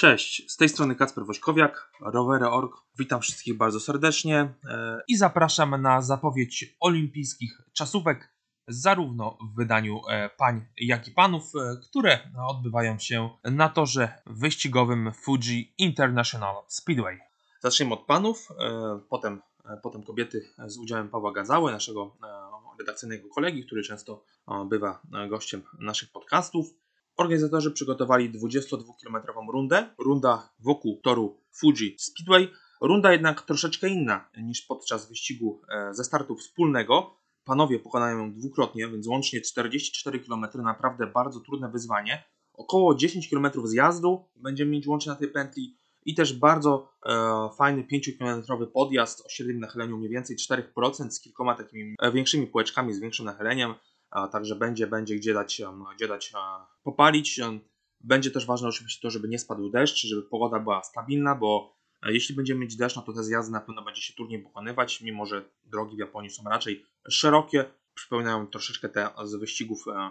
Cześć, z tej strony Kacper Wośkowiak, Rowery.org. Witam wszystkich bardzo serdecznie e, i zapraszam na zapowiedź olimpijskich czasówek, zarówno w wydaniu e, pań, jak i panów, e, które odbywają się na torze wyścigowym Fuji International Speedway. Zacznijmy od panów, potem, potem kobiety z udziałem Pawła Gazały, naszego redakcyjnego kolegi, który często bywa gościem naszych podcastów. Organizatorzy przygotowali 22-kilometrową rundę, runda wokół toru Fuji Speedway. Runda jednak troszeczkę inna niż podczas wyścigu e, ze startu wspólnego. Panowie pokonają ją dwukrotnie, więc łącznie 44 km, naprawdę bardzo trudne wyzwanie. Około 10 km zjazdu będziemy mieć łącznie na tej pętli i też bardzo e, fajny 5-km podjazd o średnim nachyleniu mniej więcej 4% z kilkoma takimi e, większymi półeczkami z większym nachyleniem także będzie, będzie gdzie dać, gdzie dać popalić. Będzie też ważne oczywiście to, żeby nie spadł deszcz, żeby pogoda była stabilna, bo e, jeśli będziemy mieć deszcz, no to te zjazdy na pewno będzie się trudniej pokonywać, mimo że drogi w Japonii są raczej szerokie, przypominają troszeczkę te z wyścigów e,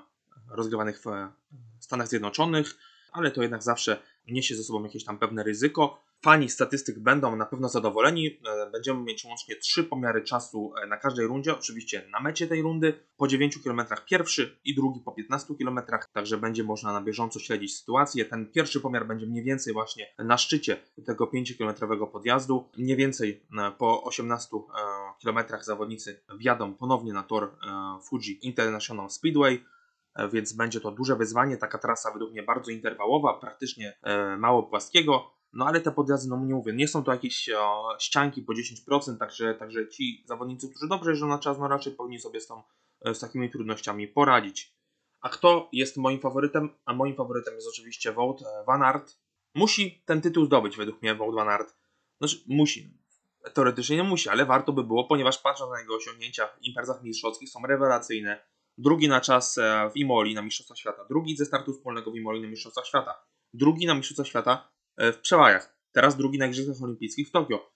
rozgrywanych w e, Stanach Zjednoczonych, ale to jednak zawsze niesie ze sobą jakieś tam pewne ryzyko. Fani statystyk będą na pewno zadowoleni. E, będziemy mieć łącznie trzy pomiary czasu e, na każdej rundzie. Oczywiście na mecie tej rundy po 9 km pierwszy i drugi po 15 km, także będzie można na bieżąco śledzić sytuację. Ten pierwszy pomiar będzie mniej więcej właśnie na szczycie tego 5-kilometrowego podjazdu. Mniej więcej e, po 18 km zawodnicy wjadą ponownie na tor Fuji International Speedway więc będzie to duże wyzwanie. Taka trasa według mnie bardzo interwałowa, praktycznie mało płaskiego. No ale te podjazdy, no nie mówię, nie są to jakieś o, ścianki po 10%, także, także ci zawodnicy, którzy dobrze jeżdżą na czas, no raczej powinni sobie z, tą, e, z takimi trudnościami poradzić. A kto jest moim faworytem? A moim faworytem jest oczywiście Wout e, Van Aert. Musi ten tytuł zdobyć według mnie Wout Van Aert. Znaczy musi. Teoretycznie nie musi, ale warto by było, ponieważ patrząc na jego osiągnięcia w imprezach mistrzowskich są rewelacyjne. Drugi na czas e, w Imoli na Mistrzostwach Świata, drugi ze startu wspólnego w Imoli na Mistrzostwach Świata, drugi na Mistrzostwach Świata w przełajach. Teraz drugi na Igrzyskach Olimpijskich w Tokio.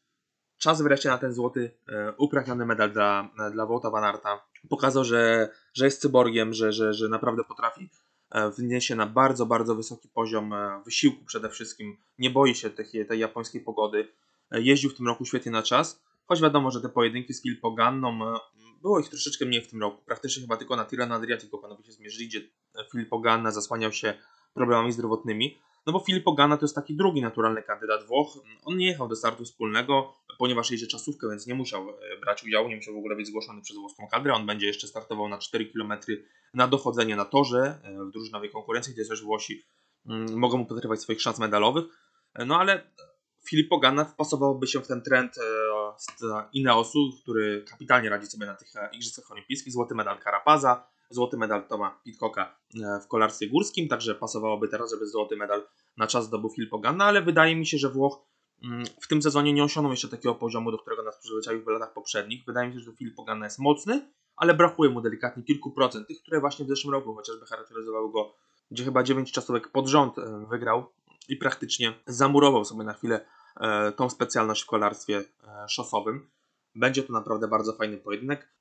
Czas wreszcie na ten złoty, e, upragniony medal dla, dla Wouta Van Arta. Pokazał, że, że jest cyborgiem, że, że, że naprawdę potrafi e, wniesie na bardzo, bardzo wysoki poziom wysiłku przede wszystkim. Nie boi się tej, tej japońskiej pogody. Jeździł w tym roku świetnie na czas, choć wiadomo, że te pojedynki z Filippo było ich troszeczkę mniej w tym roku. Praktycznie chyba tylko na Tirana Adriatico panowie się zmierzyli, gdzie Filippo Ganna zasłaniał się problemami zdrowotnymi. No bo Filippo Ganna to jest taki drugi naturalny kandydat Włoch. On nie jechał do startu wspólnego, ponieważ jeździ czasówkę, więc nie musiał e, brać udziału, nie musiał w ogóle być zgłoszony przez włoską kadrę. On będzie jeszcze startował na 4 km na dochodzenie na torze e, w drużynowej konkurencji, gdzie też Włosi mm, mogą mu potraktować swoich szans medalowych. E, no ale Filippo Ganna wpasowałby się w ten trend z Ineosu, który kapitalnie radzi sobie na tych Igrzyskach Olimpijskich. Złoty medal Carapaza, złoty medal Toma Pitcocka e, w kolarstwie górskim, także pasowałoby teraz, żeby złoty medal na czas zdobył Filippo Ganna, ale wydaje mi się, że Włoch mm, w tym sezonie nie osiągnął jeszcze takiego poziomu, do którego nas przyzwyczaił w latach poprzednich. Wydaje mi się, że Filippo Ganna jest mocny, ale brakuje mu delikatnie kilku procent, tych, które właśnie w zeszłym roku chociażby charakteryzowały go, gdzie chyba 9 czasówek pod rząd e, wygrał i praktycznie zamurował sobie na chwilę e, tą specjalność w kolarstwie szosowym. Będzie to naprawdę bardzo fajny pojedynek.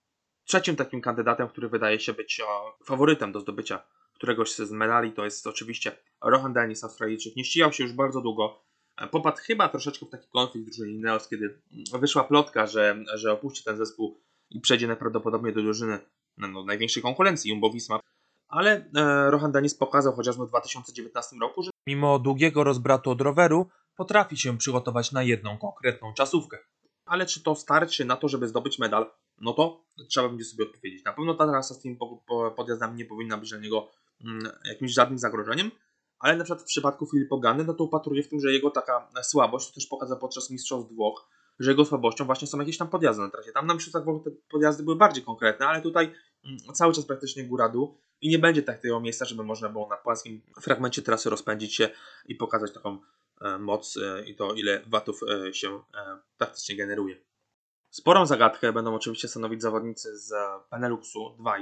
Trzecim takim kandydatem, który wydaje się być faworytem do zdobycia któregoś z medali, to jest oczywiście Rohan Dennis, Australijczyk. Nie ścigał się już bardzo długo. E, popadł chyba troszeczkę w taki konflikt drużyny Ineos, kiedy wyszła plotka, że, że opuści ten zespół i przejdzie najprawdopodobniej do drużyny no, no największej konkurencji, Jumbo Visma. Ale e, Rohan Dennis pokazał chociażby w 2019 roku, że mimo długiego rozbratu od roweru potrafi się przygotować na jedną konkretną czasówkę. Ale czy to starczy na to, żeby zdobyć medal? No to trzeba będzie sobie odpowiedzieć. Na pewno ta trasa z tymi podjazdami nie powinna być dla niego mm, jakimś żadnym zagrożeniem, ale na przykład w przypadku Filipa Gany, no to upatruję w tym, że jego taka słabość, to też pokazał podczas Mistrzostw Włoch, że jego słabością właśnie są jakieś tam podjazdy na trasie. Tam na Mistrzostwach Włoch te podjazdy były bardziej konkretne, ale tutaj mm, cały czas praktycznie góra-dół i nie będzie takiego miejsca, żeby można było na płaskim fragmencie trasy rozpędzić się i pokazać taką e, moc e, i to ile watów e, się praktycznie generuje. Sporą zagadkę będą oczywiście stanowić zawodnicy z Beneluxu 2.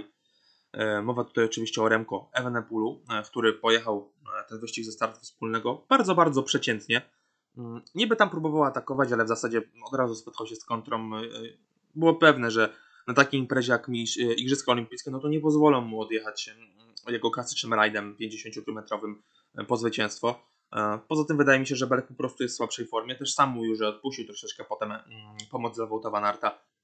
E, mowa tutaj oczywiście o Remko Evenepoelu, e, który pojechał e, ten wyścig ze startu wspólnego bardzo, bardzo przeciętnie. Mm, niby tam próbował atakować, ale w zasadzie od razu spotkał się z kontrą. Było pewne, że na takiej imprezie jak Igrzyska Olimpijskie, no to nie pozwolą mu odjechać jego klasycznym rajdem 50-kilometrowym po zwycięstwo. Poza tym wydaje mi się, że Berg po prostu jest w słabszej formie. Też sam mówił, że odpuścił troszeczkę potem mm, pomoc dla Wołta Van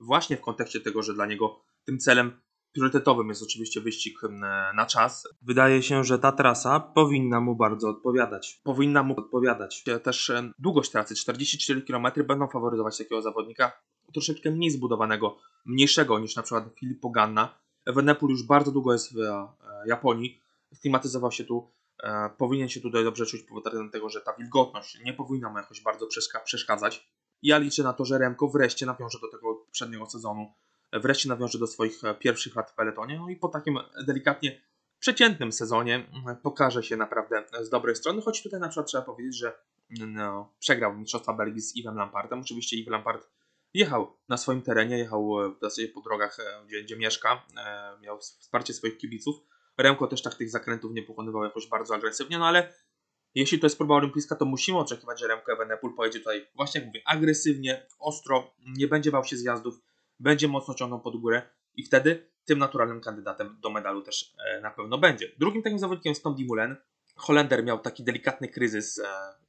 właśnie w kontekście tego, że dla niego tym celem priorytetowym jest oczywiście wyścig mm, na czas. Wydaje się, że ta trasa powinna mu bardzo odpowiadać. Powinna mu odpowiadać. Też długość trasy, 44 km, będą faworyzować takiego zawodnika troszeczkę mniej zbudowanego, mniejszego niż na przykład Filippo Ganna. Evenepoel już bardzo długo jest w e, Japonii, sklimatyzował się tu, e, powinien się tutaj dobrze czuć powodem tego, że ta wilgotność nie powinna mu jakoś bardzo przeszkadzać. Ja liczę na to, że Remko wreszcie nawiąże do tego poprzedniego sezonu, wreszcie nawiąże do swoich e, pierwszych lat w peletonie, no i po takim delikatnie przeciętnym sezonie pokaże się naprawdę z dobrej strony, choć tutaj na przykład trzeba powiedzieć, że no, przegrał Mistrzostwa Belgii z Yvem Lampardem. Oczywiście Yves Lampard jechał na swoim terenie, jechał e, w zasadzie po drogach, e, gdzie, gdzie mieszka, e, miał wsparcie swoich kibiców. Remko też tak tych zakrętów nie pokonywał jakoś bardzo agresywnie, no ale jeśli to jest próba olimpijska, to musimy oczekiwać, że Remko Evenepoel pojedzie tutaj, właśnie jak mówię, agresywnie, ostro, nie będzie bał się zjazdów, będzie mocno ciągnął pod górę i wtedy tym naturalnym kandydatem do medalu też na pewno będzie. Drugim takim zawodnikiem jest Tom Dumoulin. Holender miał taki delikatny kryzys,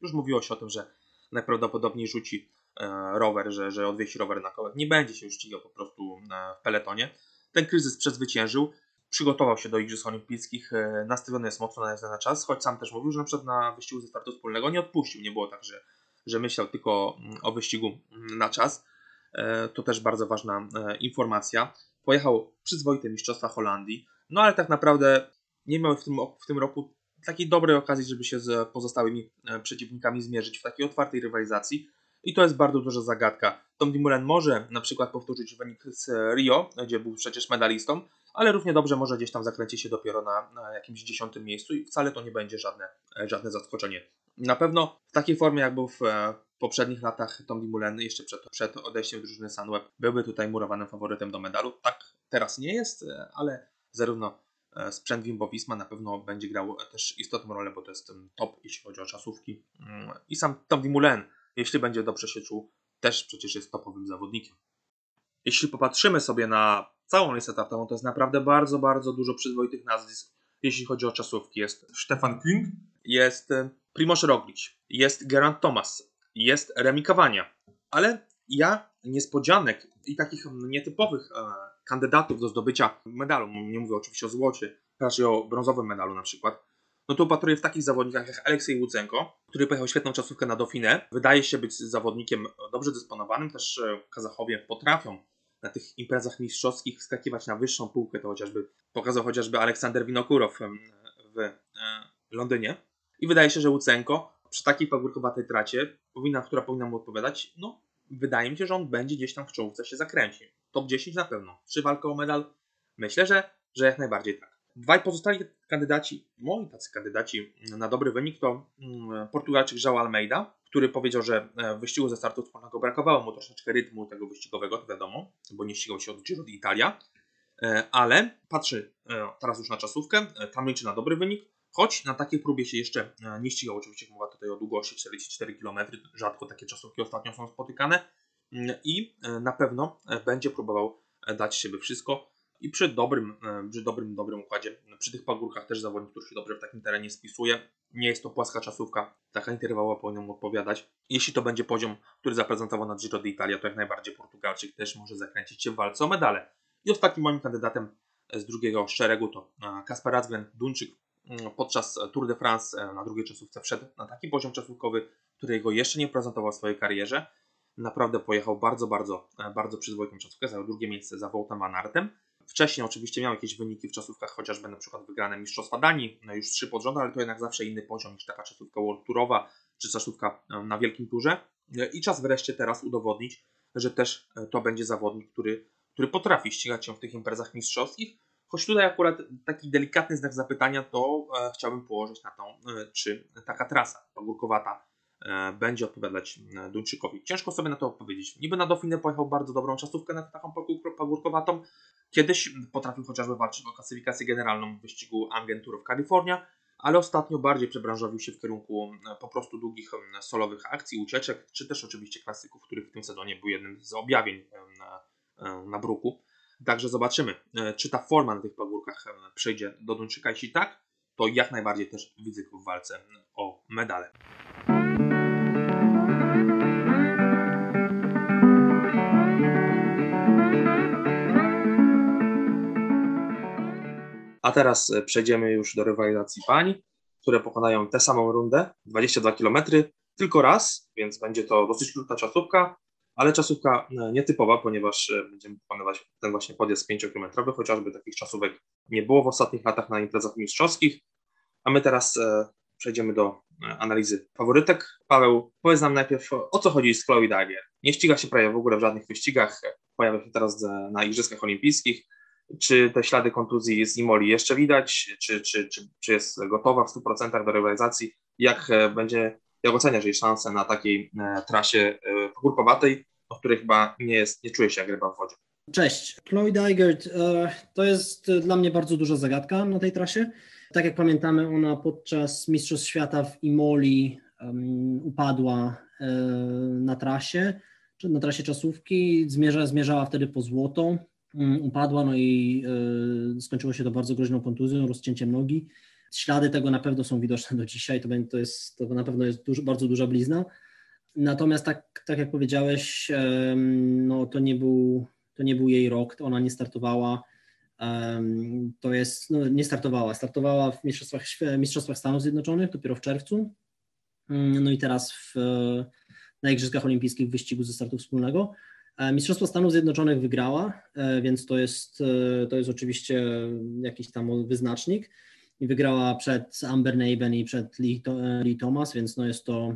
już mówiło się o tym, że najprawdopodobniej rzuci E, rower, że, że odwiesi rower na kołek. Nie będzie się już ścigał po prostu w peletonie. Ten kryzys przezwyciężył, przygotował się do Igrzysk Olimpijskich, e, nastawiony jest mocno na na czas, choć sam też mówił, że na przykład na wyścigu ze startu wspólnego nie odpuścił. Nie było tak, że, że myślał tylko mm, o wyścigu mm, na czas. E, to też bardzo ważna informacja. Pojechał przyzwoite Mistrzostwa Holandii, no ale tak naprawdę nie miał w tym, w tym roku takiej dobrej okazji, żeby się z pozostałymi przeciwnikami zmierzyć w takiej otwartej rywalizacji. I to jest bardzo duża zagadka. Tom Dumoulin może na przykład powtórzyć wynik z Rio, gdzie był przecież medalistą, ale równie dobrze może gdzieś tam zakręcić się dopiero na, na jakimś dziesiątym miejscu i wcale to nie będzie żadne, żadne zaskoczenie. Na pewno w takiej formie, jak był w e, poprzednich latach Tom Dumoulin, jeszcze przed, przed odejściem drużyny Sunweb, byłby tutaj murowanym faworytem do medalu. Tak teraz nie jest, e, ale zarówno e, sprzęt Wimbo Visma na pewno będzie grał też istotną rolę, bo to jest top, jeśli chodzi o czasówki. Mm, I sam Tom Dumoulin jeśli będzie dobrze się czuł, też przecież jest topowym zawodnikiem. Jeśli popatrzymy sobie na całą listę startową, to jest naprawdę bardzo, bardzo dużo przyzwoitych nazwisk, jeśli chodzi o czasówki. Jest Stefan Küng, jest e, Primoz Roglic, jest Geraint Thomas, jest Remi Cavagna, ale ja niespodzianek i takich nietypowych e, kandydatów do zdobycia medalu, nie mówię oczywiście o złocie, raczej o brązowym medalu na przykład, no to upatruję w takich zawodnikach jak Aleksiej Łucenko, który pojechał świetną czasówkę na Dauphiné. Wydaje się być zawodnikiem dobrze dysponowanym, też e, Kazachowie potrafią na tych imprezach mistrzowskich wskakiwać na wyższą półkę, to chociażby pokazał chociażby Aleksander Winokurow w e, Londynie. I wydaje się, że Łucenko przy takiej pagórkowatej tracie, powinna, która powinna mu odpowiadać, no wydaje mi się, że on będzie gdzieś tam w czołówce się zakręcił. Top 10 na pewno. Czy walka o medal? Myślę, że, że jak najbardziej tak. Dwaj pozostali kandydaci, moi tacy kandydaci na dobry wynik to mm, Portugalczyk João Almeida, który powiedział, że e, w wyścigu ze startu wspólnego brakowało mu troszeczkę rytmu tego wyścigowego, to wiadomo, bo nie ścigał się od Giro d'Italia, e, ale patrzy e, teraz już na czasówkę, tam liczy na dobry wynik, choć na takiej próbie się jeszcze nie ścigał, oczywiście mowa tutaj o długości 44 km, rzadko takie czasówki ostatnio są spotykane mm, i na pewno będzie próbował dać siebie wszystko i przy dobrym, e, przy dobrym, dobrym układzie, przy tych pagórkach też zawodnik, który się dobrze w takim terenie spisuje. Nie jest to płaska czasówka, taka interwała powinna odpowiadać. Jeśli to będzie poziom, który zaprezentował na Giro d'Italia, to jak najbardziej Portugalczyk też może zakręcić się w walce o medale. I ostatnim moim kandydatem z drugiego szeregu to e, Kasper Razgren, Duńczyk. Mm, podczas Tour de France e, na drugiej czasówce wszedł na taki poziom czasówkowy, którego jeszcze nie prezentował w swojej karierze. Naprawdę pojechał bardzo, bardzo, bardzo przyzwoitą czasówkę, zajął drugie miejsce za Wołtem Van Artem Wcześniej oczywiście miał jakieś wyniki w czasówkach, chociażby na przykład wygrane Mistrzostwa Danii, no już trzy pod rząd, ale to jednak zawsze inny poziom niż taka czasówka World Tourowa czy czasówka e, na Wielkim Turze. E, I czas wreszcie teraz udowodnić, że też e, to będzie zawodnik, który, który potrafi ścigać się w tych imprezach mistrzowskich. Choć tutaj akurat taki delikatny znak zapytania to chciałbym położyć na tą, czy taka trasa pagórkowata będzie odpowiadać Duńczykowi. Ciężko sobie na to odpowiedzieć. Niby na Dauphiné pojechał bardzo dobrą czasówkę na taką pagórkowatą, Kiedyś potrafił chociażby walczyć o klasyfikację generalną w wyścigu Agentur w Kalifornia, ale ostatnio bardziej przebranżowił się w kierunku e, po prostu długich e, solowych akcji, ucieczek, czy też oczywiście klasyków, których w tym sezonie był jednym z objawień e, na, na bruku. Także zobaczymy, czy ta forma na tych pagórkach przejdzie do Duńczyka. Jeśli tak, to jak najbardziej też widzę w walce o medale. A teraz e, przejdziemy już do rywalizacji pań, które pokonają tę samą rundę, 22 km, tylko raz, więc będzie to dosyć krótka czasówka, ale czasówka e, nietypowa, ponieważ e, będziemy pokonywać ten właśnie podjazd 5-kilometrowy, chociażby takich czasówek nie było w ostatnich latach na imprezach mistrzowskich. A my teraz przejdziemy do analizy faworytek. Paweł, powiedz nam najpierw, o co chodzi z Chloe Dagger. Nie ściga się prawie w ogóle w żadnych wyścigach, pojawia się teraz na Igrzyskach Olimpijskich, czy te ślady kontuzji z Imoli jeszcze widać? Czy, czy, czy, czy jest gotowa w 100% do rywalizacji? Jak e, będzie, jak oceniasz jej szanse na takiej e, trasie e, pogórkowatej, o której chyba nie, jest, nie czuje się jak ryba w wodzie? Cześć. Chloe Dygert to jest dla mnie bardzo duża zagadka na tej trasie. Tak jak pamiętamy, ona podczas Mistrzostw Świata w Imoli um, upadła na trasie, na trasie czasówki, zmierza, zmierzała wtedy po złoto. Mm, upadła, no i y, skończyło się to bardzo groźną kontuzją, rozcięciem nogi. Ślady tego na pewno są widoczne do dzisiaj, to, to, jest, to na pewno jest duż, bardzo duża blizna. Natomiast tak, tak jak powiedziałeś, no to nie, był, to nie był jej rok, ona nie startowała. To jest, no nie startowała, startowała w Mistrzostwach, Mistrzostwach Stanów Zjednoczonych dopiero w czerwcu. Mm, no i teraz w, na Igrzyskach Olimpijskich w wyścigu ze startu wspólnego. E, Mistrzostwo Stanów Zjednoczonych wygrała, e, więc to jest, e, to jest oczywiście jakiś tam wyznacznik. I wygrała przed Amber Neben i przed Lee, Lee Thomas, więc no jest to,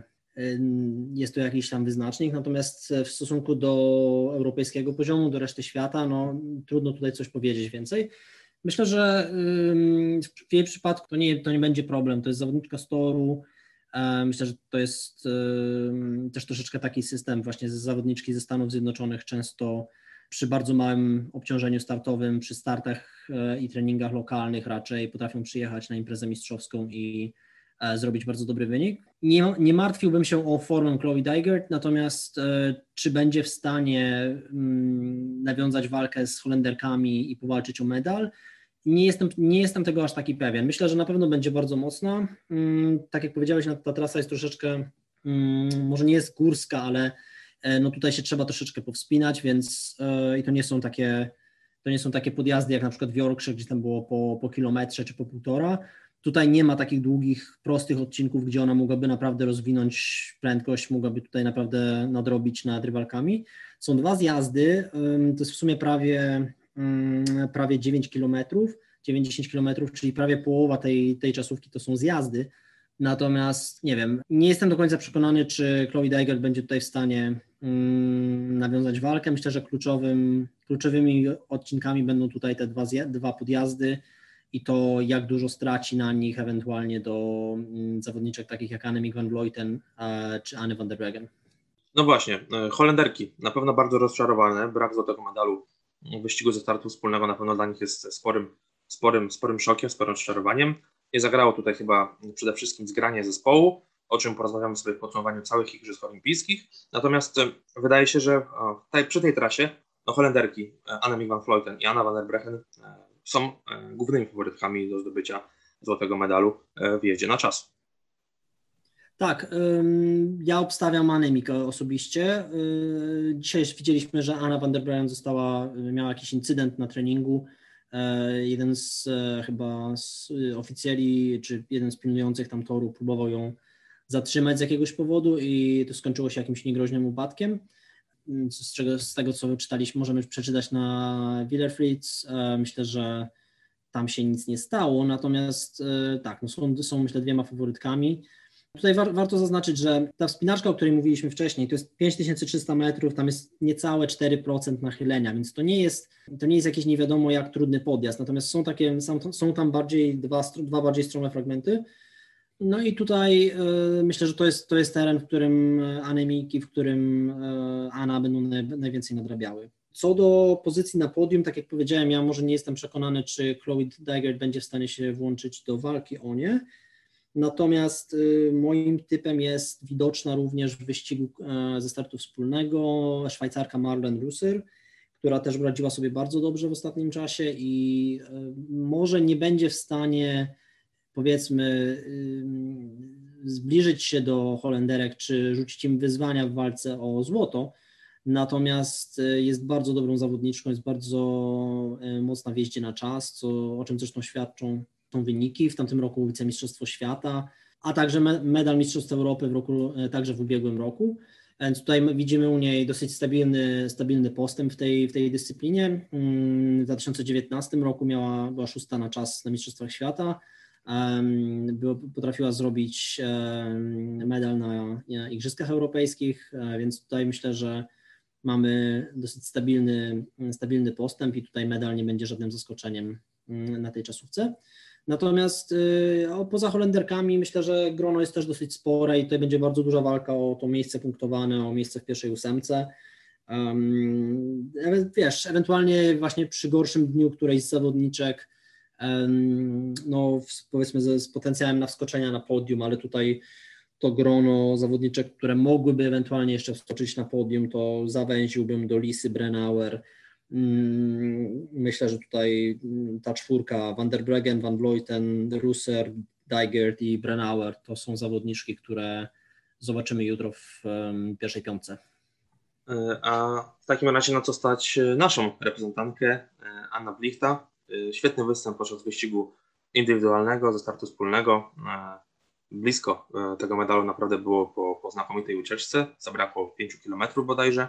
jest to jakiś tam wyznacznik. Natomiast w stosunku do europejskiego poziomu, do reszty świata, no trudno tutaj coś powiedzieć więcej. Myślę, że w jej przypadku to nie, to nie będzie problem. To jest zawodniczka z toru, myślę, że to jest e, też troszeczkę taki system właśnie z zawodniczki ze Stanów Zjednoczonych często przy bardzo małym obciążeniu startowym, przy startach e, i treningach lokalnych raczej potrafią przyjechać na imprezę mistrzowską i zrobić bardzo dobry wynik. Nie, nie martwiłbym się o formę Chloe Dygert, natomiast czy będzie w stanie mm, nawiązać walkę z Holenderkami i powalczyć o medal, nie jestem, nie jestem tego aż taki pewien. Myślę, że na pewno będzie bardzo mocna. Mm, tak jak powiedziałeś, no, ta trasa jest troszeczkę, mm, może nie jest górska, ale e, no tutaj się trzeba troszeczkę powspinać, więc e, i to nie są takie, to nie są takie podjazdy jak na przykład w Yorkshire, gdzie tam było po, po kilometrze czy po półtora. Tutaj nie ma takich długich, prostych odcinków, gdzie ona mogłaby naprawdę rozwinąć prędkość, mogłaby tutaj naprawdę nadrobić nad rywalkami. Są dwa zjazdy, to jest w sumie prawie prawie 9 km, 90 km, czyli prawie połowa tej, tej czasówki to są zjazdy. Natomiast nie wiem, nie jestem do końca przekonany, czy Chloe Dygert będzie tutaj w stanie mm, nawiązać walkę. Myślę, że kluczowym, kluczowymi odcinkami będą tutaj te dwa, dwa podjazdy i to, jak dużo straci na nich ewentualnie do mm, zawodniczek takich jak Anne van Vleuten czy Anne van der Breggen. No właśnie, e, Holenderki na pewno bardzo rozczarowane, brak złotego medalu wyścigu ze startu wspólnego na pewno dla nich jest sporym, sporym, sporym szokiem, sporym rozczarowaniem. Nie zagrało tutaj chyba przede wszystkim zgranie zespołu, o czym porozmawiamy sobie w podsumowaniu całych Igrzysk Olimpijskich. Natomiast e, wydaje się, że tutaj, przy tej trasie no Holenderki e, Anne van Vleuten i Anna van der Brechen e, są głównymi faworytkami do zdobycia złotego medalu w jeździe na czas. Tak, ja obstawiam Anemika osobiście. Y, dzisiaj widzieliśmy, że Anna van der Breyen została, miała jakiś incydent na treningu. E, jeden z e, chyba z oficjeli, czy jeden z pilnujących tam toru próbował ją zatrzymać z jakiegoś powodu i to skończyło się jakimś niegroźnym upadkiem. Z, czego, z tego, co czytaliśmy, możemy przeczytać na Willerfrieds. E, myślę, że tam się nic nie stało, natomiast tak, no są, są myślę dwiema faworytkami. Tutaj war, warto zaznaczyć, że ta wspinaczka, o której mówiliśmy wcześniej, to jest 5300 metrów, tam jest niecałe 4% nachylenia, więc to nie jest, to nie jest jakiś nie wiadomo jak trudny podjazd, natomiast są takie, są, tam bardziej dwa, dwa bardziej strome fragmenty. No i tutaj y, myślę, że to jest, to jest teren, w którym e, anemiki, w którym y, Ana będą naj, najwięcej nadrabiały. Co do pozycji na podium, tak jak powiedziałem, ja może nie jestem przekonany, czy Chloe Dygert będzie w stanie się włączyć do walki o nie. Natomiast y, moim typem jest widoczna również w wyścigu e, ze startu wspólnego Szwajcarka Marlene Russer, która też radziła sobie bardzo dobrze w ostatnim czasie i e, może nie będzie w stanie powiedzmy zbliżyć się do Holenderek, czy rzucić im wyzwania w walce o złoto. Natomiast e, jest bardzo dobrą zawodniczką, jest bardzo mocna w jeździe na czas, co, o czym zresztą świadczą są wyniki. W tamtym roku wicemistrzostwo świata, a także medal Mistrzostw Europy w roku, także w ubiegłym roku. Więc tutaj widzimy u niej dosyć stabilny, stabilny postęp w tej, w tej dyscyplinie. Mm, w 2019 roku miała, była szósta na czas na Mistrzostwach Świata. Potrafiła zrobić medal na Igrzyskach Europejskich, e, więc tutaj myślę, że mamy dosyć stabilny, stabilny postęp i tutaj medal nie będzie żadnym zaskoczeniem mm, na tej czasówce. Natomiast y, poza Holenderkami myślę, że grono jest też dosyć spore i tutaj będzie bardzo duża walka o to miejsce punktowane, o miejsce w pierwszej ósemce. Um, wiesz, ewentualnie właśnie przy gorszym dniu którejś z zawodniczek, um, no powiedzmy z, z potencjałem na wskoczenia na podium, ale tutaj to grono zawodniczek, które mogłyby ewentualnie jeszcze wskoczyć na podium, to zawęziłbym do Lisy Brennauer, Mm, myślę, że tutaj ta czwórka Van der Breggen, Van Vleuten, Russer, Dijgert i Brennauer to są zawodniczki, które zobaczymy jutro w pierwszej piątce. E, a w takim razie na co stać e, naszą reprezentantkę e, Anna Blichta. Świetny występ podczas wyścigu indywidualnego ze startu wspólnego. Blisko tego medalu naprawdę było po, po znakomitej ucieczce. Zabrakło 5 km bodajże.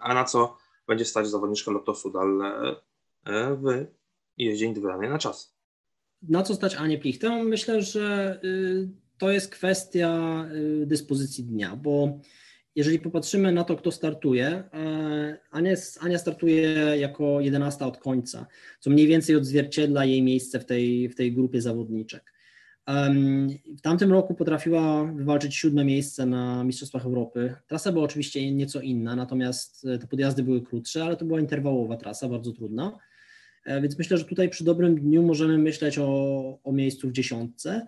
A na co będzie stać zawodniczka Lotosu Dal e, w jeździe indywidualnej na czas. Na co stać Anię Plichtę? Myślę, że y, to jest kwestia y, dyspozycji dnia, bo jeżeli popatrzymy na to, kto startuje, e, Ania, Ania startuje jako 11 od końca, co mniej więcej odzwierciedla jej miejsce w tej, w tej grupie zawodniczek. W tamtym roku potrafiła wywalczyć siódme miejsce na Mistrzostwach Europy. Trasa była oczywiście nieco inna, natomiast e, te podjazdy były krótsze, ale to była interwałowa trasa, bardzo trudna. E, więc myślę, że tutaj przy dobrym dniu możemy myśleć o, o miejscu w dziesiątce.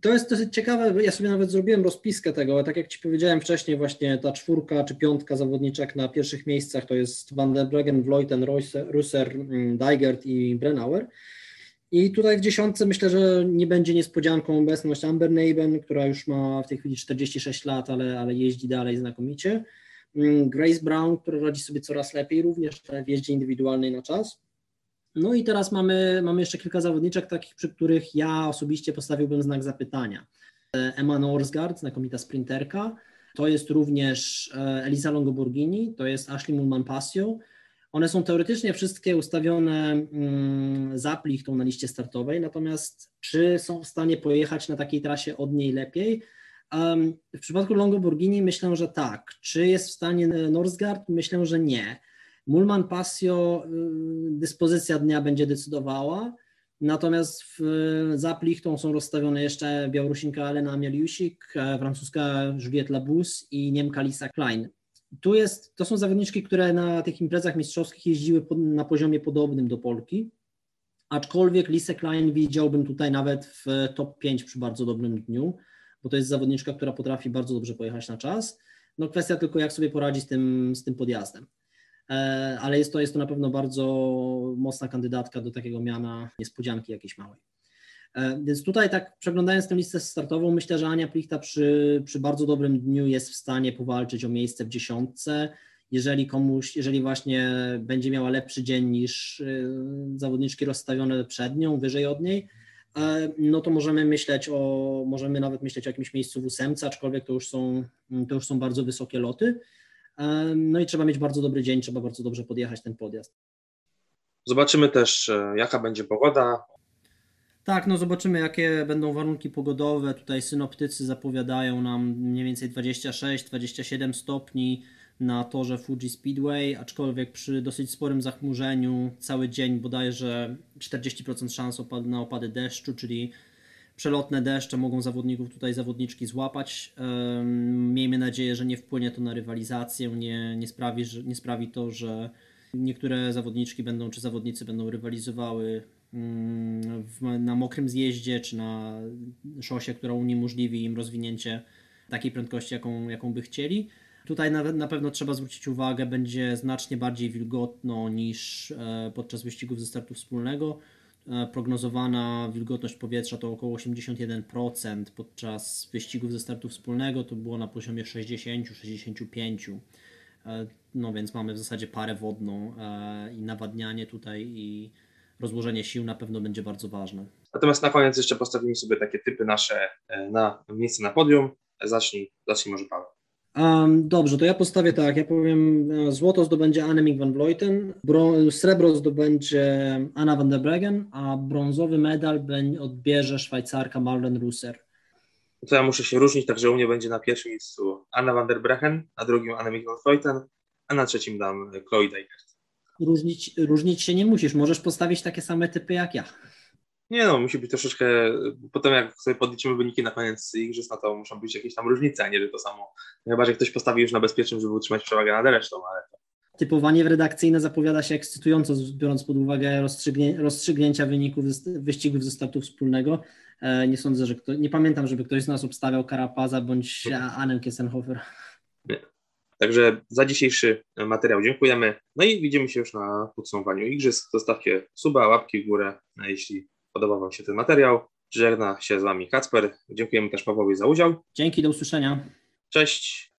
To jest dosyć ciekawe, ja sobie nawet zrobiłem rozpiskę tego, ale tak jak Ci powiedziałem wcześniej, właśnie ta czwórka czy piątka zawodniczek na pierwszych miejscach to jest Van der Breggen, Vleuten, Russer, mm, Dijgert i Brennauer. I tutaj w dziesiątce myślę, że nie będzie niespodzianką obecność Amber Neiben, która już ma w tej chwili 46 lat, ale, ale jeździ dalej znakomicie. Mm, Grace Brown, która radzi sobie coraz lepiej, również w jeździe indywidualnej na czas. No i teraz mamy, mamy jeszcze kilka zawodniczek takich, przy których ja osobiście postawiłbym znak zapytania. Emma Norsgaard, znakomita sprinterka. To jest również e, Elisa Longoborghini, to jest Ashley Mulman-Passio, one są teoretycznie wszystkie ustawione mm, za plichtą na liście startowej, natomiast czy są w stanie pojechać na takiej trasie od niej lepiej? W przypadku Longoborghini myślę, że tak. Czy jest w stanie Norsgaard? Myślę, że nie. Mulman Passio y, dyspozycja dnia będzie decydowała, natomiast w, za plichtą są rozstawione jeszcze Białorusinka Elena Mieliusik, e, francuska Juliette Labus i Niemka Lisa Klein tu jest, to są zawodniczki, które na tych imprezach mistrzowskich jeździły na poziomie podobnym do Polki, aczkolwiek Lise Klein widziałbym tutaj nawet w top 5 przy bardzo dobrym dniu, bo to jest zawodniczka, która potrafi bardzo dobrze pojechać na czas. No kwestia tylko jak sobie poradzi z tym, z tym podjazdem. E, ale jest to, jest to na pewno bardzo mocna kandydatka do takiego miana niespodzianki jakiejś małej. E, więc tutaj tak przeglądając tę listę startową, myślę, że Ania Plichta przy, przy bardzo dobrym dniu jest w stanie powalczyć o miejsce w dziesiątce. Jeżeli komuś, jeżeli właśnie będzie miała lepszy dzień niż y, zawodniczki rozstawione przed nią, wyżej od niej, e, no to możemy myśleć o, możemy nawet myśleć o jakimś miejscu w ósemce, aczkolwiek to już są, to już są bardzo wysokie loty. E, no i trzeba mieć bardzo dobry dzień, trzeba bardzo dobrze podjechać ten podjazd. Zobaczymy też, jaka będzie pogoda. Tak, no zobaczymy, jakie będą warunki pogodowe. Tutaj synoptycy zapowiadają nam mniej więcej 26-27 stopni na torze Fuji Speedway, aczkolwiek przy dosyć sporym zachmurzeniu cały dzień bodajże 40% szans opad na opady deszczu, czyli przelotne deszcze mogą zawodników tutaj zawodniczki złapać. Miejmy nadzieję, że nie wpłynie to na rywalizację, nie, nie, sprawi, że, nie sprawi to, że niektóre zawodniczki będą czy zawodnicy będą rywalizowały na mokrym zjeździe czy na szosie, która uniemożliwi im rozwinięcie takiej prędkości, jaką, jaką by chcieli. Tutaj na, na pewno trzeba zwrócić uwagę, będzie znacznie bardziej wilgotno niż e, podczas wyścigów ze startu wspólnego. E, prognozowana wilgotność powietrza to około 81%, podczas wyścigów ze startu wspólnego to było na poziomie 60-65%. E, no więc mamy w zasadzie parę wodną i nawadnianie tutaj i rozłożenie sił na pewno będzie bardzo ważne. Natomiast na koniec jeszcze postawimy sobie takie typy nasze na miejsce na podium. Zacznij, zacznij może Paweł. Um, dobrze, to ja postawię tak. Ja powiem, e, złoto zdobędzie Annemiek van Vleuten, srebro zdobędzie Anna van der Breggen, a brązowy medal odbierze Szwajcarka Marlen Russer. To ja muszę się różnić, także u mnie będzie na pierwszym miejscu Anna van der Breggen, na drugim Annemiek van Vleuten, a na trzecim dam Chloe Dykert. Różnić, różnić się nie musisz, możesz postawić takie same typy jak ja. Nie no, musi być troszeczkę, potem jak sobie podliczymy wyniki na koniec igrzysk, no to muszą być jakieś tam różnice, a nie że to samo. Chyba, że ktoś postawi już na bezpiecznym, żeby utrzymać przewagę nad resztą, ale to... Typowanie redakcyjne zapowiada się ekscytująco, biorąc pod uwagę rozstrzygnię, rozstrzygnięcia wyników wyścigów ze startu wspólnego. E, nie sądzę, że kto, nie pamiętam, żeby ktoś z nas obstawiał Karapaza bądź Anem Kessenhofer. Nie. Także za dzisiejszy materiał dziękujemy. No i widzimy się już na podsumowaniu igrzysk. Zostawcie suba, łapki w górę, jeśli podobał Wam się ten materiał. Żegna się z Wami Kacper. Dziękujemy też Pawłowi za udział. Dzięki, do usłyszenia. Cześć.